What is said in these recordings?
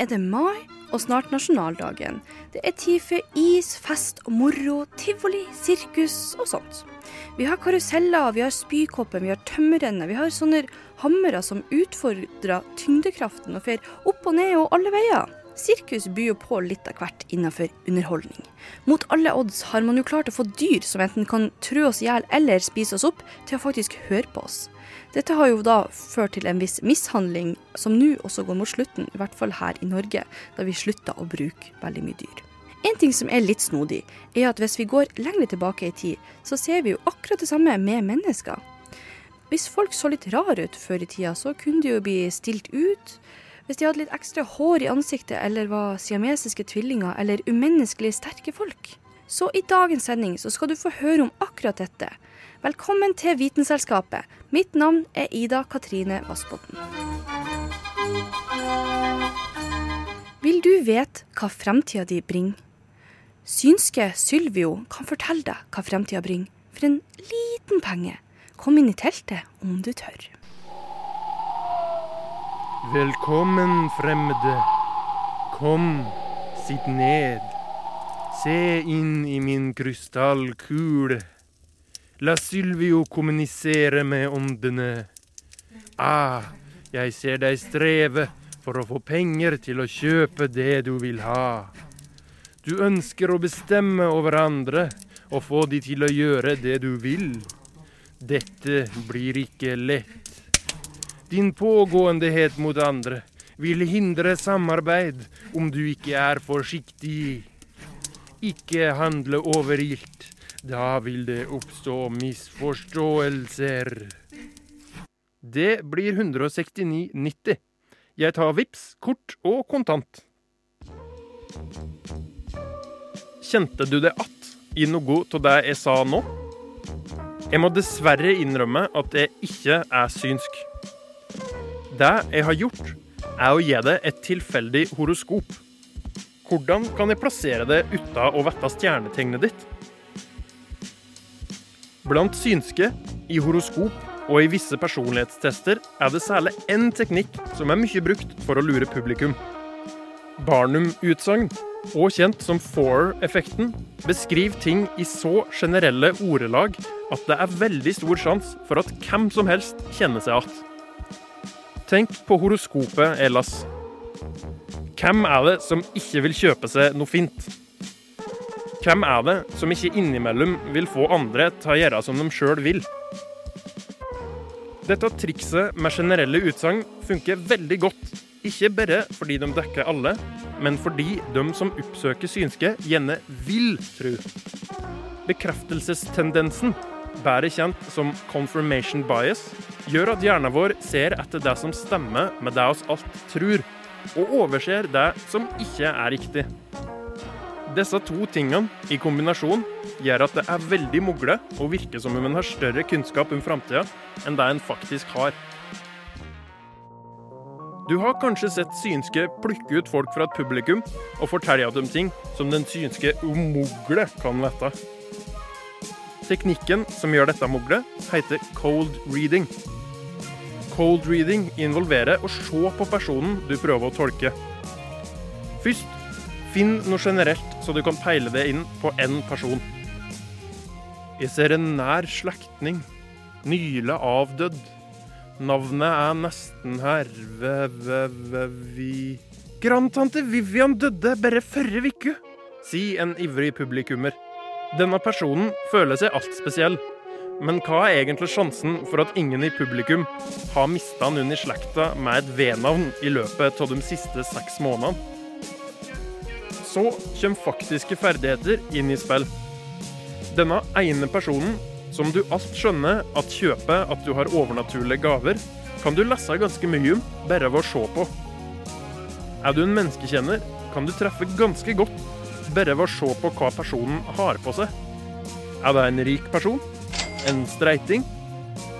Er det mai og snart nasjonaldagen. Det er tid for is, fest og moro, tivoli, sirkus og sånt. Vi har karuseller, vi har spykoppen, vi har tømmerrenner, vi har sånne hammere som utfordrer tyngdekraften og fer opp og ned og alle veier. Sirkus byr jo på litt av hvert innenfor underholdning. Mot alle odds har man jo klart å få dyr som enten kan trø oss i hjel eller spise oss opp, til å faktisk høre på oss. Dette har jo da ført til en viss mishandling, som nå også går mot slutten, i hvert fall her i Norge, da vi slutta å bruke veldig mye dyr. En ting som er litt snodig, er at hvis vi går lenger tilbake i tid, så ser vi jo akkurat det samme med mennesker. Hvis folk så litt rar ut før i tida, så kunne de jo bli stilt ut. Hvis de hadde litt ekstra hår i ansiktet, eller var siamesiske tvillinger, eller umenneskelig sterke folk. Så i dagens sending så skal du få høre om akkurat dette. Velkommen til Vitenselskapet. Mitt navn er Ida Katrine Vassbotn. Vil du vite hva fremtida di bringer? Synske Sylvio kan fortelle deg hva fremtida bringer, for en liten penge. Kom inn i teltet om du tør. Velkommen, fremmede. Kom, sitt ned. Se inn i min krystallkule. La Sylvio kommunisere med åndene. Ah, jeg ser deg streve for å få penger til å kjøpe det du vil ha. Du ønsker å bestemme over andre og få de til å gjøre det du vil. Dette blir ikke lett. Din pågåendehet mot andre vil hindre samarbeid om du ikke er forsiktig. Ikke handle overilt. Da vil det oppstå misforståelser. Det blir 169,90. Jeg tar VIPS, kort og kontant. Kjente du det att i noe av det jeg sa nå? Jeg må dessverre innrømme at jeg ikke er synsk. Det jeg har gjort, er å gi det et tilfeldig horoskop. Hvordan kan jeg plassere det uten å vite stjernetegnet ditt? Blant synske, i horoskop og i visse personlighetstester er det særlig én teknikk som er mye brukt for å lure publikum. Barnum-utsagn, og kjent som Forer-effekten, beskriver ting i så generelle ordelag at det er veldig stor sjanse for at hvem som helst kjenner seg igjen. Tenk på horoskopet ellers. Hvem er det som ikke vil kjøpe seg noe fint? Hvem er det som ikke innimellom vil få andre til å gjøre som de sjøl vil? Dette trikset med generelle utsagn funker veldig godt, ikke bare fordi de dekker alle, men fordi de som oppsøker synske, gjerne vil tro. Bekreftelsestendensen, bedre kjent som confirmation bias, gjør at hjernen vår ser etter det som stemmer med det oss alt tror, og overser det som ikke er riktig. Disse to tingene i kombinasjon gjør at det er veldig mugle å virke som om en har større kunnskap om framtida enn det en faktisk har. Du har kanskje sett synske plukke ut folk fra et publikum og fortelle dem ting som den synske umugle kan vite. Teknikken som gjør dette mulig, heter cold reading. Cold reading involverer å se på personen du prøver å tolke. Først, finn noe generelt så du kan peile det inn på én person. Jeg ser en nær slektning, nylig avdødd. Navnet er nesten her Ve-ve-ve-vi Grandtante Vivian døde bare forrige uke, sier en ivrig publikummer. Denne personen føler seg alt spesiell. Men hva er egentlig sjansen for at ingen i publikum har mista noen i slekta med et V-navn i løpet av de siste seks månedene? Så kommer faktiske ferdigheter inn i spill. Denne ene personen som du alt skjønner at kjøper at du har overnaturlige gaver, kan du lese ganske mye om bare ved å se på. Er du en menneskekjenner, kan du treffe ganske godt bare ved å se på hva personen har på seg. Er det en rik person? En streiting?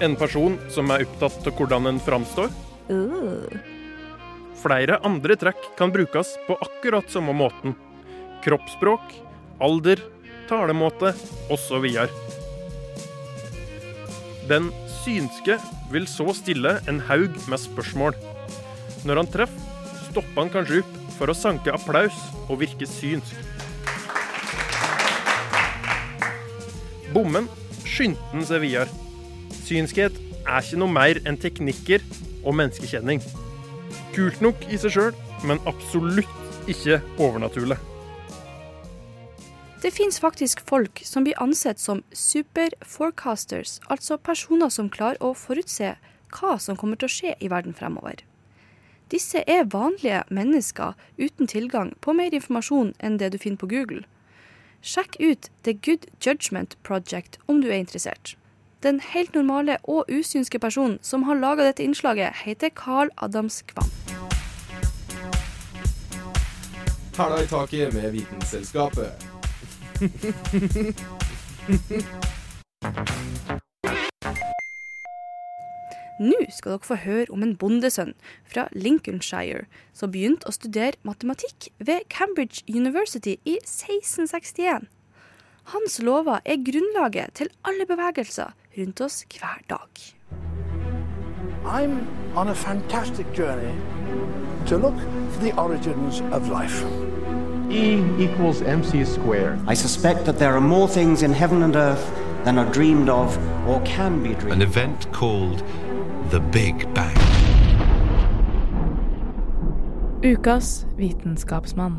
En person som er opptatt av hvordan en framstår? Flere andre trekk kan brukes på akkurat samme måten. Kroppsspråk, alder, talemåte osv. Den synske vil så stille en haug med spørsmål. Når han treffer, stopper han kanskje opp for å sanke applaus og virke synsk. Bommen skyndte han seg videre. Synskhet er ikke noe mer enn teknikker og menneskekjenning. Kult nok i seg sjøl, men absolutt ikke overnaturlig. Det fins faktisk folk som blir ansett som super forecasters, altså personer som klarer å forutse hva som kommer til å skje i verden fremover. Disse er vanlige mennesker uten tilgang på mer informasjon enn det du finner på Google. Sjekk ut The Good Judgment Project om du er interessert. Den helt normale og usynske personen som har laga dette innslaget, heter Carl Adams Kvam. Hæla i taket med Vitenselskapet. Nå skal dere få høre om en bondesønn fra Lincolnshire som begynte å studere matematikk ved Cambridge University i 1661. Hans lover er grunnlaget til alle bevegelser rundt oss hver dag. I'm on a fantastic journey to look for the origins of life. E equals mc squared. I suspect that there are more things in heaven and earth than are dreamed of or can be An event called the Big Bang. Ukas vitenskapsmann.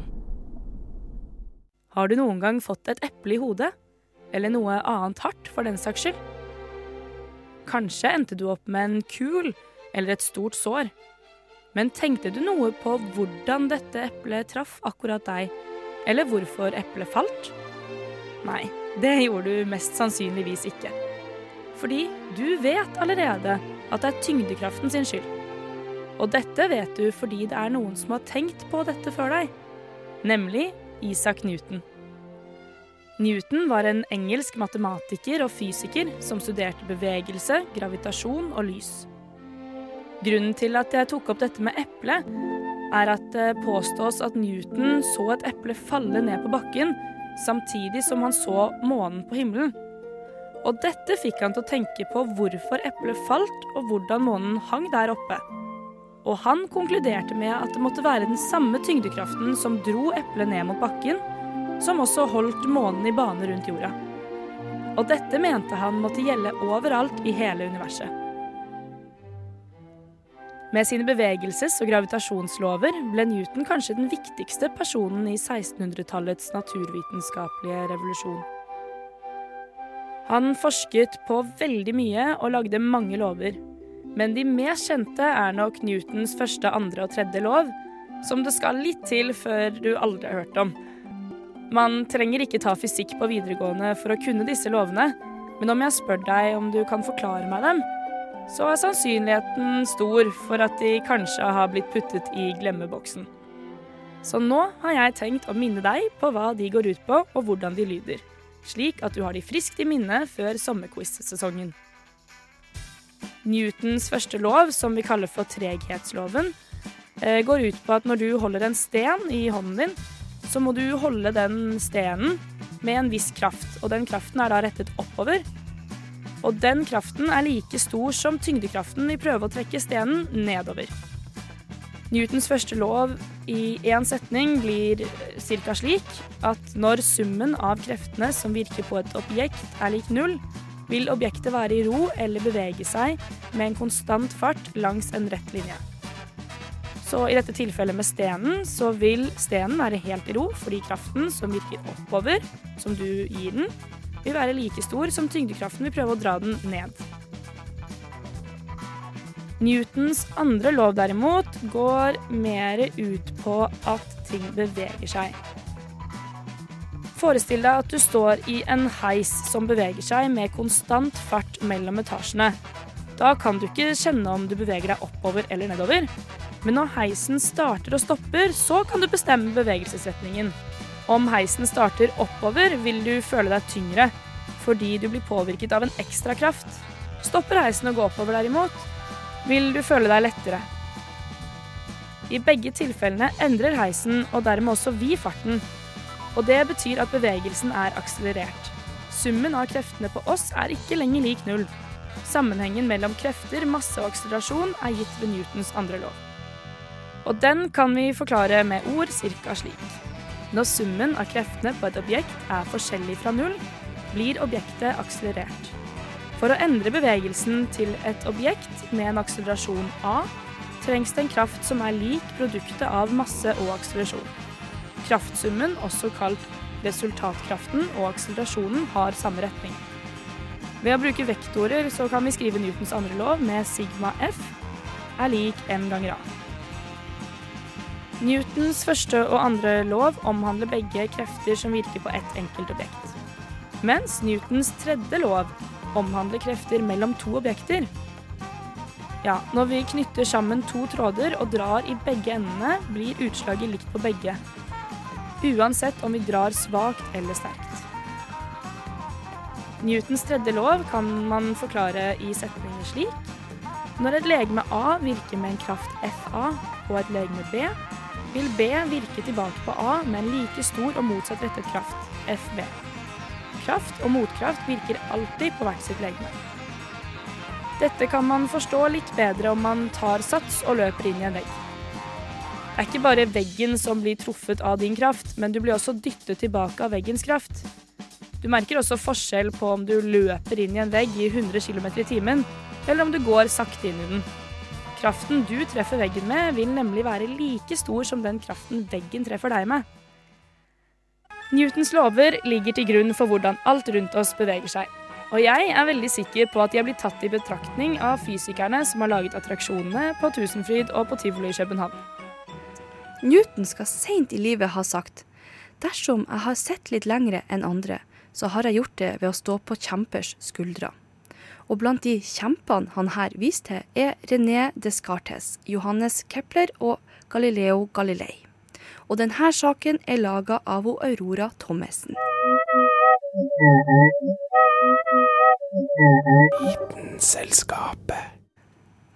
Har du noen gang fått et eple i hodet? Eller noe annet hardt, for den saks skyld? Kanskje endte du opp med en kul eller et stort sår. Men tenkte du noe på hvordan dette eplet traff akkurat deg, eller hvorfor eplet falt? Nei, det gjorde du mest sannsynligvis ikke. Fordi du vet allerede at det er tyngdekraften sin skyld. Og dette vet du fordi det er noen som har tenkt på dette før deg, nemlig Isak Newton. Newton var en engelsk matematiker og fysiker som studerte bevegelse, gravitasjon og lys. Grunnen til at jeg tok opp dette med eple, er at det påstås at Newton så et eple falle ned på bakken samtidig som han så månen på himmelen. Og dette fikk han til å tenke på hvorfor eplet falt, og hvordan månen hang der oppe. Og han konkluderte med at det måtte være den samme tyngdekraften som dro eplet ned mot bakken, som også holdt månen i bane rundt jorda. Og dette mente han måtte gjelde overalt i hele universet. Med sine bevegelses- og gravitasjonslover ble Newton kanskje den viktigste personen i 1600-tallets naturvitenskapelige revolusjon. Han forsket på veldig mye og lagde mange lover. Men de mest kjente er nok Newtons første, andre og tredje lov, som det skal litt til før du aldri har hørt om. Man trenger ikke ta fysikk på videregående for å kunne disse lovene, men om jeg spør deg om du kan forklare meg dem, så er sannsynligheten stor for at de kanskje har blitt puttet i glemmeboksen. Så nå har jeg tenkt å minne deg på hva de går ut på, og hvordan de lyder. Slik at du har de friskt i minne før sommerquiz-sesongen. Newtons første lov, som vi kaller for treghetsloven, eh, går ut på at når du holder en sten i hånden din, så må du holde den stenen med en viss kraft, og den kraften er da rettet oppover. Og den kraften er like stor som tyngdekraften vi prøver å trekke stenen nedover. Newtons første lov i én setning blir ca. slik at når summen av kreftene som virker på et objekt er lik null, vil objektet være i ro eller bevege seg med en konstant fart langs en rett linje. Så i dette tilfellet med stenen, så vil stenen være helt i ro, fordi kraften som virker oppover, som du gir den, vil være like stor som tyngdekraften vil prøve å dra den ned. Newtons andre lov derimot går mer ut på at ting beveger seg. Forestill deg at du står i en heis som beveger seg med konstant fart mellom etasjene. Da kan du ikke kjenne om du beveger deg oppover eller nedover. Men når heisen starter og stopper, så kan du bestemme bevegelsesretningen. Om heisen starter oppover, vil du føle deg tyngre, fordi du blir påvirket av en ekstra kraft. Stopper heisen å gå oppover derimot, vil du føle deg lettere. I begge tilfellene endrer heisen og dermed også vi farten. Og det betyr at bevegelsen er akselerert. Summen av kreftene på oss er ikke lenger lik null. Sammenhengen mellom krefter, masse og akselerasjon er gitt ved Newtons andre lov. Og den kan vi forklare med ord cirka slik. Når summen av kreftene på et objekt er forskjellig fra null, blir objektet akselerert. For å endre bevegelsen til et objekt med en akselerasjon A, trengs det en kraft som er lik produktet av masse og akselerasjon. Kraftsummen, også kalt resultatkraften og akselerasjonen, har samme retning. Ved å bruke vektorer så kan vi skrive Newtons andre lov med sigma f er lik m ganger a. Newtons første og andre lov omhandler begge krefter som virker på ett enkelt objekt. Mens Newtons tredje lov omhandler krefter mellom to objekter. Ja, når vi knytter sammen to tråder og drar i begge endene, blir utslaget likt på begge. Uansett om vi drar svakt eller sterkt. Newtons tredje lov kan man forklare i setninger slik. Når et legeme A virker med en kraft FA på et legeme B, vil B virke tilbake på A med en like stor og motsatt rettet kraft, FB. Kraft og motkraft virker alltid på hvert sitt legeme. Dette kan man forstå litt bedre om man tar sats og løper inn i en vegg. Det er ikke bare veggen som blir truffet av din kraft, men du blir også dyttet tilbake av veggens kraft. Du merker også forskjell på om du løper inn i en vegg i 100 km i timen, eller om du går sakte inn i den. Kraften du treffer veggen med, vil nemlig være like stor som den kraften veggen treffer deg med. Newtons lover ligger til grunn for hvordan alt rundt oss beveger seg. Og jeg er veldig sikker på at de har blitt tatt i betraktning av fysikerne som har laget attraksjonene på Tusenfryd og på tivoli i København. Newton skal seint i livet ha sagt dersom jeg har sett litt lengre enn andre, så har jeg gjort det ved å stå på kjempers skuldre. Og blant de kjempene han her viser til, er René Descartes, Johannes Kepler og Galileo Galilei. Og denne saken er laga av Aurora Thommessen. Vitenselskapet.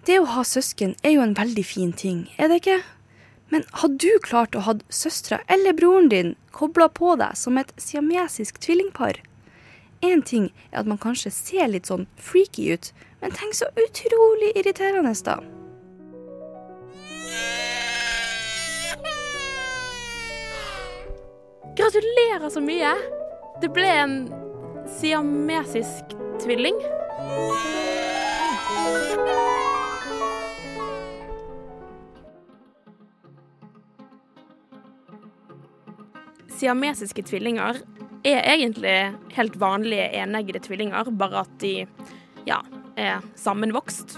Det å ha søsken er jo en veldig fin ting, er det ikke? Men hadde du klart å ha søstera eller broren din kobla på deg som et siamesisk tvillingpar? Én ting er at man kanskje ser litt sånn freaky ut, men tenk så utrolig irriterende, da. Gratulerer så mye! Det ble en siamesisk tvilling. Siamesiske tvillinger er egentlig helt vanlige eneggede tvillinger, bare at de ja, er sammenvokst.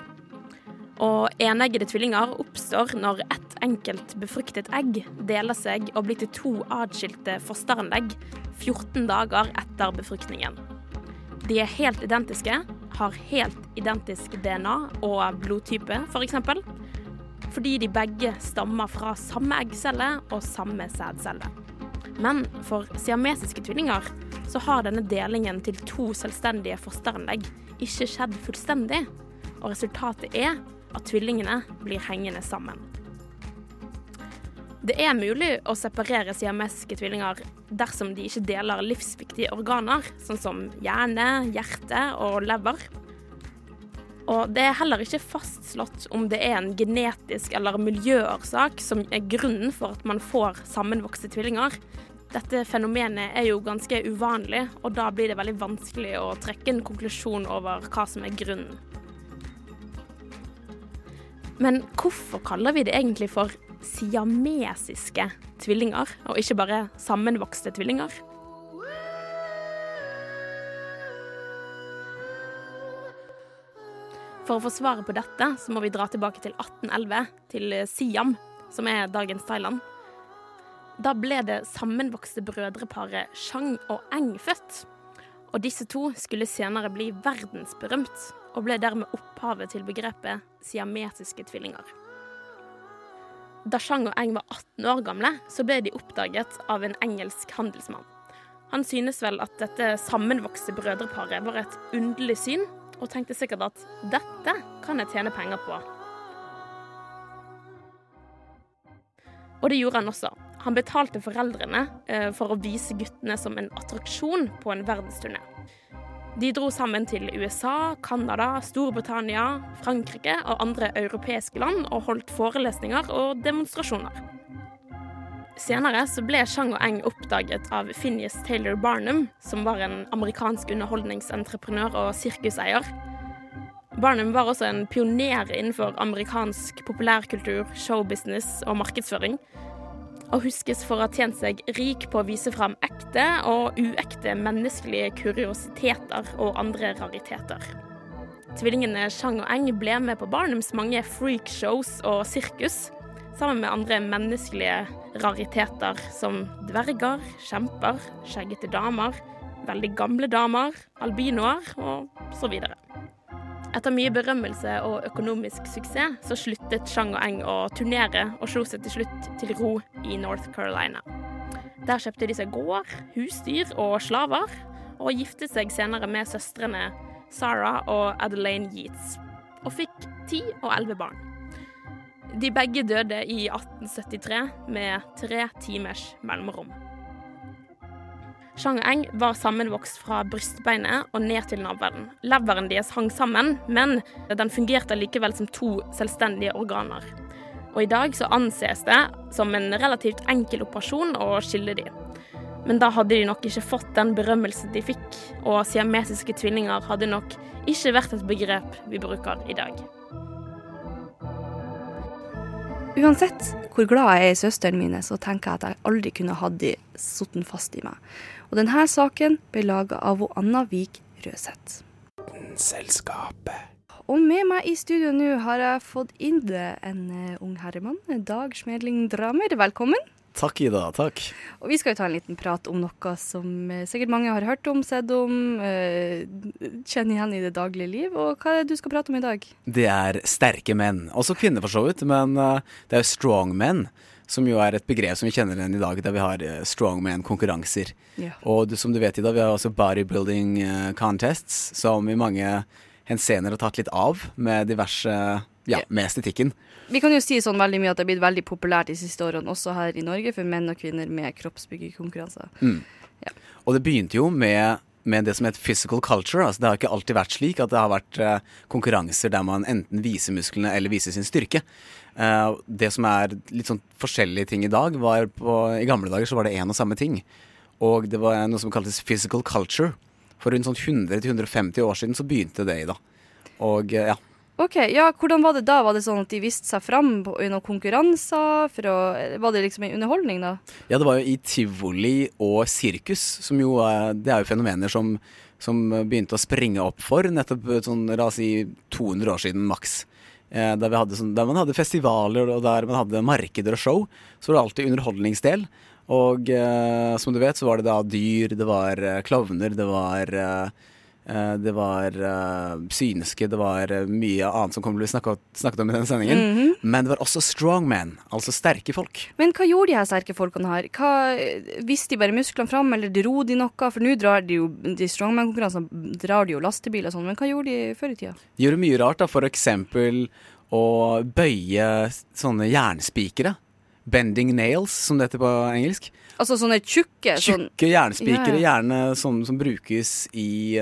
Og eneggede tvillinger oppstår når ett enkelt befruktet egg deler seg og blir til to atskilte fosteranlegg 14 dager etter befruktningen. De er helt identiske, har helt identisk DNA og blodtype, f.eks. For fordi de begge stammer fra samme eggcelle og samme sædcelle. Men for siamesiske tvillinger så har denne delingen til to selvstendige fosteranlegg ikke skjedd fullstendig, og resultatet er at tvillingene blir hengende sammen. Det er mulig å separere siamesiske tvillinger dersom de ikke deler livsviktige organer, sånn som hjerne, hjerte og lever. Og det er heller ikke fastslått om det er en genetisk eller miljøårsak som er grunnen for at man får sammenvokste tvillinger. Dette fenomenet er jo ganske uvanlig, og da blir det veldig vanskelig å trekke en konklusjon over hva som er grunnen. Men hvorfor kaller vi det egentlig for siamesiske tvillinger, og ikke bare sammenvokste tvillinger? For å få svaret på dette, så må vi dra tilbake til 1811, til Siam, som er dagens Thailand. Da ble det sammenvokste brødreparet Chang og Eng født. Og disse to skulle senere bli verdensberømt, og ble dermed opphavet til begrepet siamesiske tvillinger. Da Chang og Eng var 18 år gamle, så ble de oppdaget av en engelsk handelsmann. Han synes vel at dette sammenvokste brødreparet var et underlig syn, og tenkte sikkert at dette kan jeg tjene penger på. Og det gjorde han også. Han betalte foreldrene eh, for å vise guttene som en attraksjon på en verdensturné. De dro sammen til USA, Canada, Storbritannia, Frankrike og andre europeiske land og holdt forelesninger og demonstrasjoner. Senere ble Chang og Eng oppdaget av Phineas Taylor Barnum, som var en amerikansk underholdningsentreprenør og sirkuseier. Barnum var også en pioner innenfor amerikansk populærkultur, showbusiness og markedsføring. Og huskes for å ha tjent seg rik på å vise fram ekte og uekte menneskelige kuriositeter og andre rariteter. Tvillingene Chang og Eng ble med på Barnums mange freakshows og sirkus, sammen med andre menneskelige rariteter som dverger, kjemper, skjeggete damer, veldig gamle damer, albinoer og så videre. Etter mye berømmelse og økonomisk suksess så sluttet Chang og Eng å turnere og slo seg til slutt til ro i North Carolina. Der kjøpte de seg gård, husdyr og slaver, og giftet seg senere med søstrene Sarah og Adelaine Yeats, og fikk ti og elleve barn. De begge døde i 1873 med tre timers mellomrom. Chang og Eng var sammenvokst fra brystbeinet og ned til navlen. Leveren deres hang sammen, men den fungerte likevel som to selvstendige organer. Og i dag så anses det som en relativt enkel operasjon å skille de. Men da hadde de nok ikke fått den berømmelsen de fikk, og siamesiske tvillinger hadde nok ikke vært et begrep vi bruker i dag. Uansett hvor glad jeg er i søsteren mine, så tenker jeg at jeg aldri kunne hatt de sittet fast i meg. Og denne saken ble laga av Anna Vik Røseth. Selskapet. Og med meg i studio nå har jeg fått inn en uh, ung herremann. Dag Smedling Dramer, velkommen. Takk, Ida. Takk. Og Vi skal jo ta en liten prat om noe som uh, sikkert mange har hørt om, sett om, uh, kjenner igjen i det daglige liv. Og hva er det du skal prate om i dag? Det er sterke menn. Også kvinner, for så vidt. Men det er jo strong men som jo er et begrep som vi kjenner igjen i dag, der vi har strongman-konkurranser. Ja. Og som du vet, Ida, vi har også bodybuilding contests, som i mange henseender har tatt litt av med diverse ja, med estetikken. Vi kan jo si sånn veldig mye at det har blitt veldig populært de siste årene, også her i Norge, for menn og kvinner med kroppsbyggekonkurranser. Mm. Ja. Og det begynte jo med, med det som heter physical culture. Altså, det har ikke alltid vært slik at det har vært eh, konkurranser der man enten viser musklene eller viser sin styrke. Eh, det som er litt sånn forskjellige ting i dag, var på, i gamle dager så var det én og samme ting. Og det var noe som kaltes physical culture. For rundt sånn 100-150 år siden så begynte det i dag. Og eh, ja. Ok, ja, Hvordan var det da? Var det sånn at de viste seg fram i noen konkurranser? Å, var det liksom en underholdning, da? Ja, det var jo i tivoli og sirkus, som jo er- Det er jo fenomener som, som begynte å springe opp for nettopp sånn, la oss si 200 år siden maks. Eh, der, sånn, der man hadde festivaler og der man hadde markeder og show, så var det alltid underholdningsdel. Og eh, som du vet, så var det da dyr, det var eh, klovner, det var eh, eh, det var uh, synske, det var eh, mye annet som kommer til å bli snakket, snakket om i denne sendingen. Mhm. Men det var også strongman, altså sterke folk. Men hva gjorde de her sterke folkene her? Hva, Viste de bare musklene fram, eller dro de noe? For nå drar de jo de strongman-konkurransene drar de jo lastebil og sånn, men hva gjorde de før i tida? De gjorde mye rart, da. For eksempel å bøye sånne jernspikere. Bending nails, som det heter på engelsk. Altså sånne tjukke sånn, Tjukke jernspikere, Ja, ja. gjerne sånne som brukes i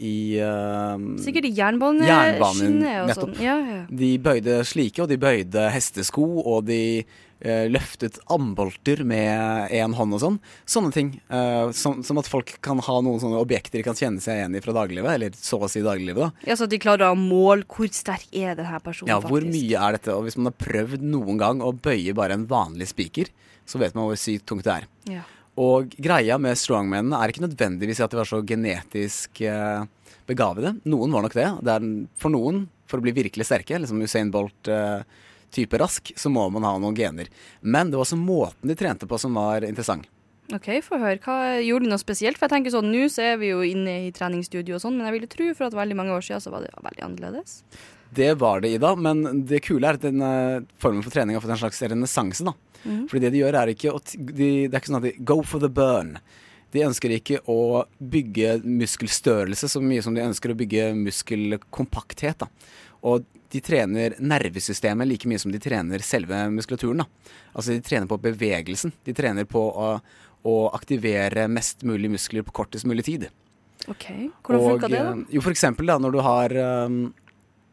i uh, Sikkert i Jernbanen, jernbaneskinnet og sånn. Ja, ja. De bøyde slike, og de bøyde hestesko, og de uh, løftet ambolter med én hånd og sånn. Sånne ting. Uh, som, som at folk kan ha noen sånne objekter de kan kjenne seg igjen i fra dagliglivet, eller så å si dagliglivet, da. ja, Så at de klarer å måle hvor sterk er denne personen Ja, hvor mye er dette? Og hvis man har prøvd noen gang å bøye bare en vanlig spiker, så vet man hvor sykt tungt det er. Ja. Og greia med strongmennene er ikke nødvendigvis at de var så genetisk eh, begavede. Noen var nok det. det er, for noen, for å bli virkelig sterke, liksom Usain Bolt, eh, type rask, så må man ha noen gener. Men det var også måten de trente på som var interessant. OK, få høre. Hva Gjorde de noe spesielt? For jeg tenker sånn, Nå så er vi jo inne i treningsstudio og sånn, men jeg ville tro for at veldig mange år siden så var det veldig annerledes. Det var det, Ida, men det kule er at den eh, formen for trening har fått en slags renessanse. Mm. Fordi det de gjør, er ikke å de, Det er ikke sånn at de go for the burn. De ønsker ikke å bygge muskelstørrelse så mye som de ønsker å bygge muskelkompakthet. da. Og de trener nervesystemet like mye som de trener selve muskulaturen. da. Altså de trener på bevegelsen. De trener på å, å aktivere mest mulig muskler på kortest mulig tid. OK. Hvordan funka det, da? eh, Jo, for eksempel da, når du har um,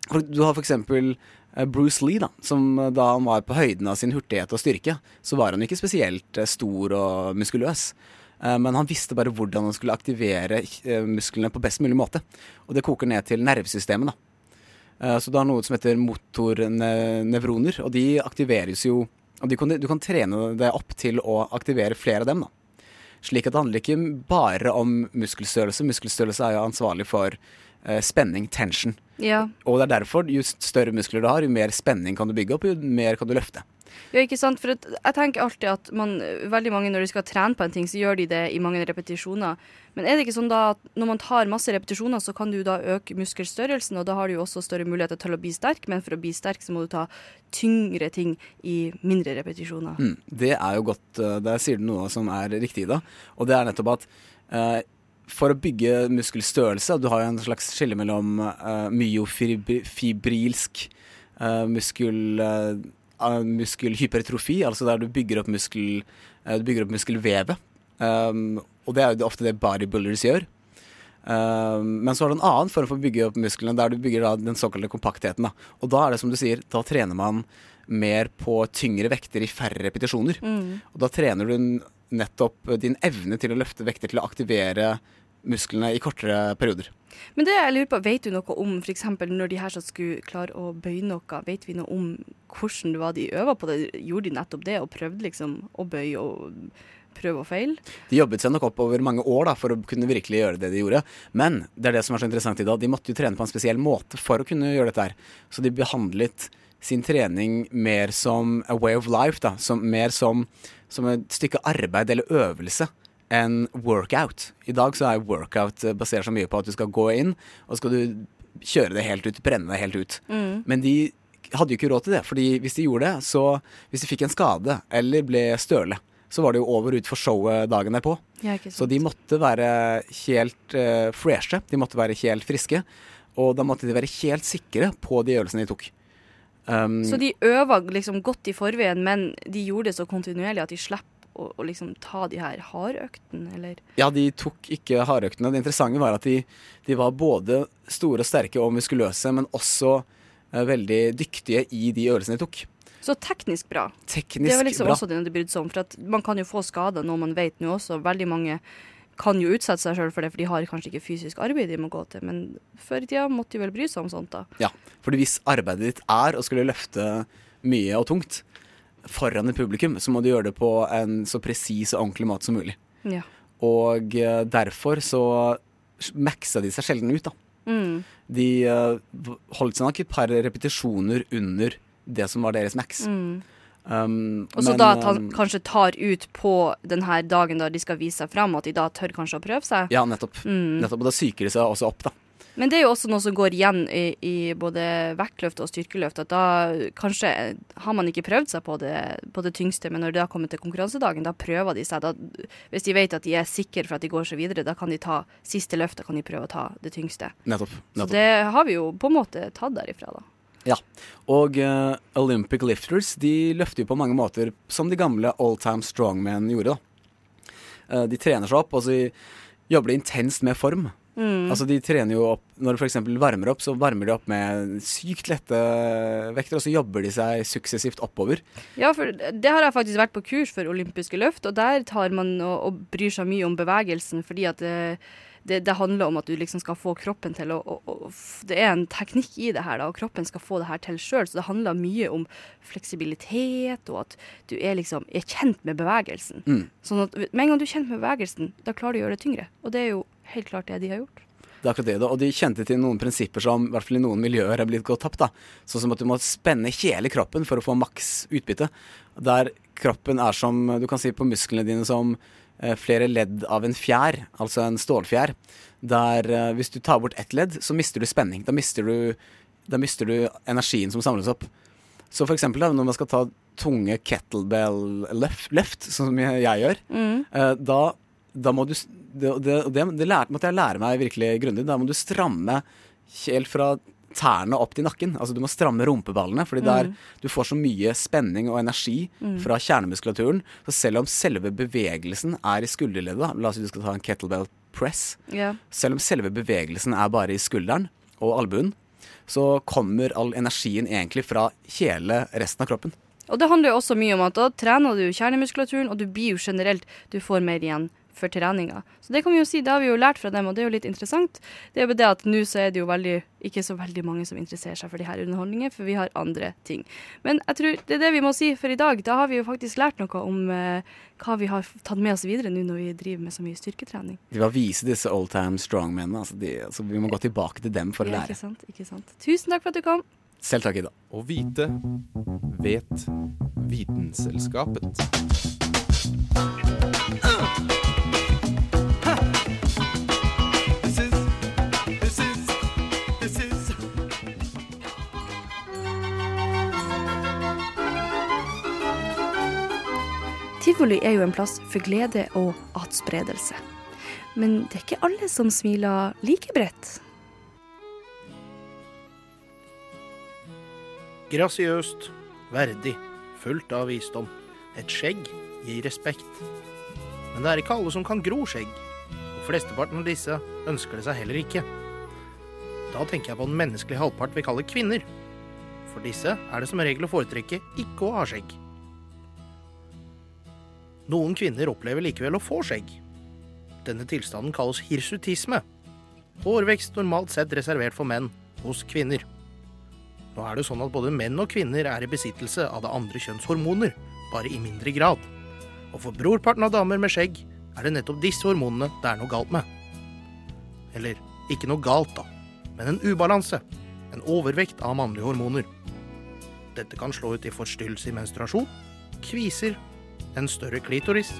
Du har for eksempel eh, Bruce Lee, da, som eh, da han var på høyden av sin hurtighet og styrke, så var han ikke spesielt eh, stor og muskuløs. Men han visste bare hvordan han skulle aktivere musklene på best mulig måte. Og det koker ned til nervesystemet, da. Så du har noe som heter motornevroner, og de aktiveres jo Og kan, du kan trene deg opp til å aktivere flere av dem, da. Slik at det handler ikke bare om muskelstørrelse. Muskelstørrelse er jo ansvarlig for spenning, tension. Ja. Og det er derfor, jo større muskler du har, jo mer spenning kan du bygge opp, jo mer kan du løfte. Ja, ikke sant? For jeg tenker alltid at man, veldig mange når de skal trene på en ting, så gjør de det i mange repetisjoner. Men er det ikke sånn da at når man tar masse repetisjoner, så kan du da øke muskelstørrelsen, og da har du jo også større muligheter til å bli sterk, men for å bli sterk så må du ta tyngre ting i mindre repetisjoner. Mm, det er jo godt eh, Der sier du noe som er riktig, da. Og det er nettopp at eh, for å bygge muskelstørrelse Du har jo en slags skille mellom uh, myofibrilsk uh, muskel uh, muskelhypertrofi, altså der du bygger opp muskel eh, Du bygger opp muskelvevet. Um, og det er jo ofte det bodybuilders gjør. Um, men så har du en annen form for å bygge opp musklene, der du bygger da den såkalte kompaktheten. Da. Og da er det som du sier, da trener man mer på tyngre vekter i færre repetisjoner. Mm. Og da trener du n- nettopp din evne til å løfte vekter til å aktivere musklene i kortere perioder. Men det jeg lurer på, vet du noe om f.eks. når de her som skulle klare å bøye noe, vet vi noe om hvordan det var de øva på det? Gjorde de nettopp det og prøvde liksom å bøye og prøve og feile? De jobbet seg nok opp over mange år da, for å kunne virkelig gjøre det de gjorde. Men det er det som er så interessant i dag. De måtte jo trene på en spesiell måte for å kunne gjøre dette her. Så de behandlet sin trening mer som a way of life, da. Som, mer som, som et stykke arbeid eller øvelse enn workout. I dag så er workout eh, basert så mye på at du skal gå inn, og skal du kjøre det helt ut, brenne det helt ut. Mm. Men de hadde jo ikke råd til det, fordi hvis de gjorde det, så hvis de fikk en skade eller ble støle, så var det jo over ut for showet dagen derpå. Ja. Så de måtte være helt uh, freshe, de måtte være helt friske. Og da måtte de være helt sikre på de øvelsene de tok. Um, Så de øva liksom godt i forveien, men de gjorde det så kontinuerlig at de slipper å, å liksom ta de her hardøktene, eller? Ja, de tok ikke hardøktene. Det interessante var at de, de var både store og sterke og muskuløse, men også uh, veldig dyktige i de øvelsene de tok. Så teknisk bra. Teknisk det var liksom bra. også det de brydde seg om. For man kan jo få skader, noe man vet nå også. Veldig mange kan jo utsette seg sjøl for det, for de har kanskje ikke fysisk arbeid de må gå til. Men før i tida måtte de vel bry seg om sånt, da. Ja, fordi hvis arbeidet ditt er å skulle løfte mye og tungt foran et publikum, så må du gjøre det på en så presis og ordentlig måte som mulig. Ja. Og eh, derfor så maxa de seg sjelden ut, da. Mm. De eh, holdt seg nok et par repetisjoner under det som var deres max. Mm. Um, Og så da at han um, kanskje tar ut på denne dagen da de skal vise seg fram, at de da tør kanskje å prøve seg. Ja, nettopp. Mm. nettopp. Og da psyker de seg også opp, da. Men det er jo også noe som går igjen i, i både vektløft og styrkeløft. At da kanskje har man ikke prøvd seg på det, på det tyngste, men når det har kommet til konkurransedagen, da prøver de seg. Da, hvis de vet at de er sikre for at de går seg videre, da kan de ta siste løftet kan de prøve å ta det tyngste. Nettopp. Så det har vi jo på en måte tatt derifra, da. Ja. Og uh, Olympic lifters de løfter jo på mange måter som de gamle all time strongmen gjorde. da. Uh, de trener seg opp, og så jobber de intenst med form. Mm. Altså De trener jo opp Når de f.eks. varmer opp, så varmer de opp med sykt lette vekter, og så jobber de seg suksessivt oppover. Ja, for det har jeg faktisk vært på kurs for olympiske løft, og der tar man og, og bryr seg mye om bevegelsen, fordi at det, det, det handler om at du liksom skal få kroppen til å, å, å Det er en teknikk i det her, da, og kroppen skal få det her til sjøl, så det handler mye om fleksibilitet, og at du er liksom er kjent med bevegelsen. Mm. Sånn at med en gang du er kjent med bevegelsen, da klarer du å gjøre det tyngre. Og det er jo helt klart det de har gjort. Det er akkurat det. Og de kjente til noen prinsipper som i hvert fall i noen miljøer er blitt gått tapt. da. Sånn som at du må spenne hele kroppen for å få maks utbytte. Der kroppen er som, du kan si på musklene dine som flere ledd av en fjær, altså en stålfjær. Der eh, hvis du tar bort ett ledd, så mister du spenning. Da mister du, da mister du energien som samles opp. Så for eksempel da, når man skal ta tunge kettlebell left, left sånn som jeg, jeg gjør, Mm. eh, da, da må du Det, det, det, det lærte, måtte jeg lære meg virkelig grundig. Da må du stramme helt fra tærne opp til nakken. Altså Du må stramme rumpeballene, fordi der Mm. du får så mye spenning og energi Mm. fra kjernemuskulaturen. Så selv om selve bevegelsen er i skulderleddet, la oss si du skal ta en kettlebell press, yeah. selv om selve bevegelsen er bare i skulderen og albuen, så kommer all energien egentlig fra hele resten av kroppen. Og det handler jo også mye om at da trener du kjernemuskulaturen, og du blir jo generelt Du får mer igjen for treninga. Så det kan vi jo si, det har vi jo lært fra dem, og det er jo litt interessant. Det er jo det at nå så er det jo veldig, ikke så veldig mange som interesserer seg for de her underholdningene, for vi har andre ting. Men jeg tror det er det vi må si for i dag. Da har vi jo faktisk lært noe om eh, hva vi har tatt med oss videre nå når vi driver med så mye styrketrening. De var vise, disse old time strongmennene. Altså de, altså vi må gå tilbake til dem for å lære. ikke sant, ikke sant. Tusen takk for at du kom. Selv takk, Ida. Å vite vet Vitenselskapet. Tivoli er jo en plass for glede og atspredelse. Men det er ikke alle som smiler like bredt. Grasiøst, verdig, fullt av visdom. Et skjegg gir respekt. Men det er ikke alle som kan gro skjegg, og flesteparten av disse ønsker det seg heller ikke. Da tenker jeg på den menneskelige halvpart vi kaller kvinner. For disse er det som regel å foretrekke ikke å ha skjegg. Noen kvinner opplever likevel å få skjegg. Denne tilstanden kalles hirsutisme. Hårvekst normalt sett reservert for menn hos kvinner. Nå er det sånn at både menn og kvinner er i besittelse av det andre kjønns hormoner, bare i mindre grad. Og for brorparten av damer med skjegg er det nettopp disse hormonene det er noe galt med. Eller ikke noe galt, da, men en ubalanse. En overvekt av mannlige hormoner. Dette kan slå ut i forstyrrelse i menstruasjon, kviser, en større klitoris,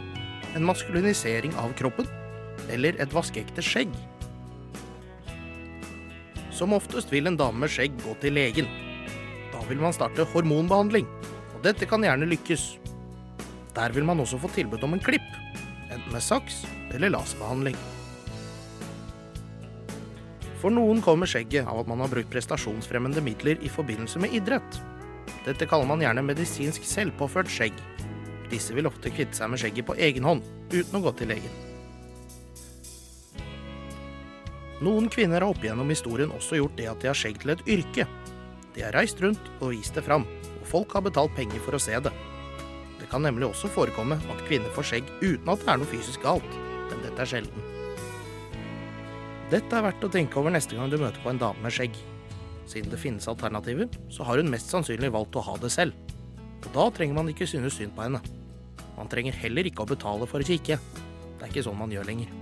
en maskulinisering av kroppen eller et vaskeekte skjegg. Som oftest vil en dame med skjegg gå til legen. Da vil man starte hormonbehandling, og dette kan gjerne lykkes. Der vil man også få tilbud om en klipp, enten med saks eller laserbehandling. For noen kommer skjegget av at man har brukt prestasjonsfremmende midler i forbindelse med idrett. Dette kaller man gjerne medisinsk selvpåført skjegg. Disse vil ofte kvitte seg med skjegget på egen hånd, uten å gå til legen. Noen kvinner har opp igjennom historien også gjort det at de har skjegg til et yrke. De har reist rundt og vist det fram, og folk har betalt penger for å se det. Det kan nemlig også forekomme at kvinner får skjegg uten at det er noe fysisk galt, men dette er sjelden. Dette er verdt å tenke over neste gang du møter på en dame med skjegg. Siden det finnes alternativer, så har hun mest sannsynlig valgt å ha det selv. Og da trenger man ikke synes synd på henne. Man trenger heller ikke å betale for å kikke. Det er ikke sånn man gjør lenger.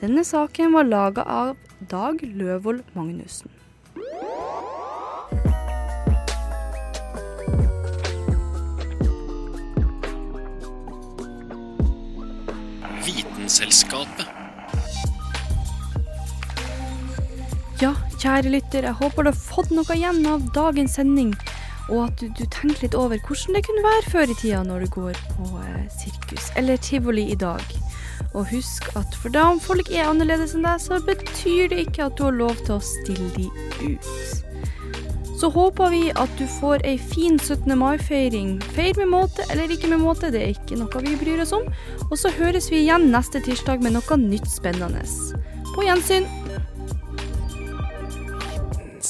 Denne saken var laga av Dag Løvold Magnussen. Vitenselskapet. Ja, kjære lytter, jeg håper du har fått noe igjen av dagens sending. Og at du, du tenker litt over hvordan det kunne være før i tida når du går på eh, sirkus eller tivoli i dag. Og husk at for da om folk er annerledes enn deg, så betyr det ikke at du har lov til å stille de ut. Så håper vi at du får ei fin 17. mai-feiring. Feir med måte eller ikke med måte, det er ikke noe vi bryr oss om. Og så høres vi igjen neste tirsdag med noe nytt spennende. På gjensyn.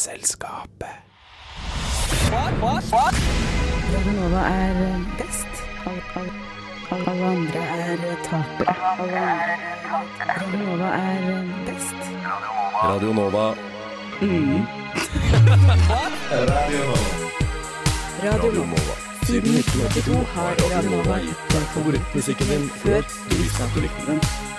Selskapet. Radio Nova er best. Alle, alle, alle andre er tapere. Radio Nova er best. Radio Nova. Mm. Radio Nova. Radio Nova. Siden 1982 har Radio Nova gitt deg favorittmusikken din før du visste at du likte den.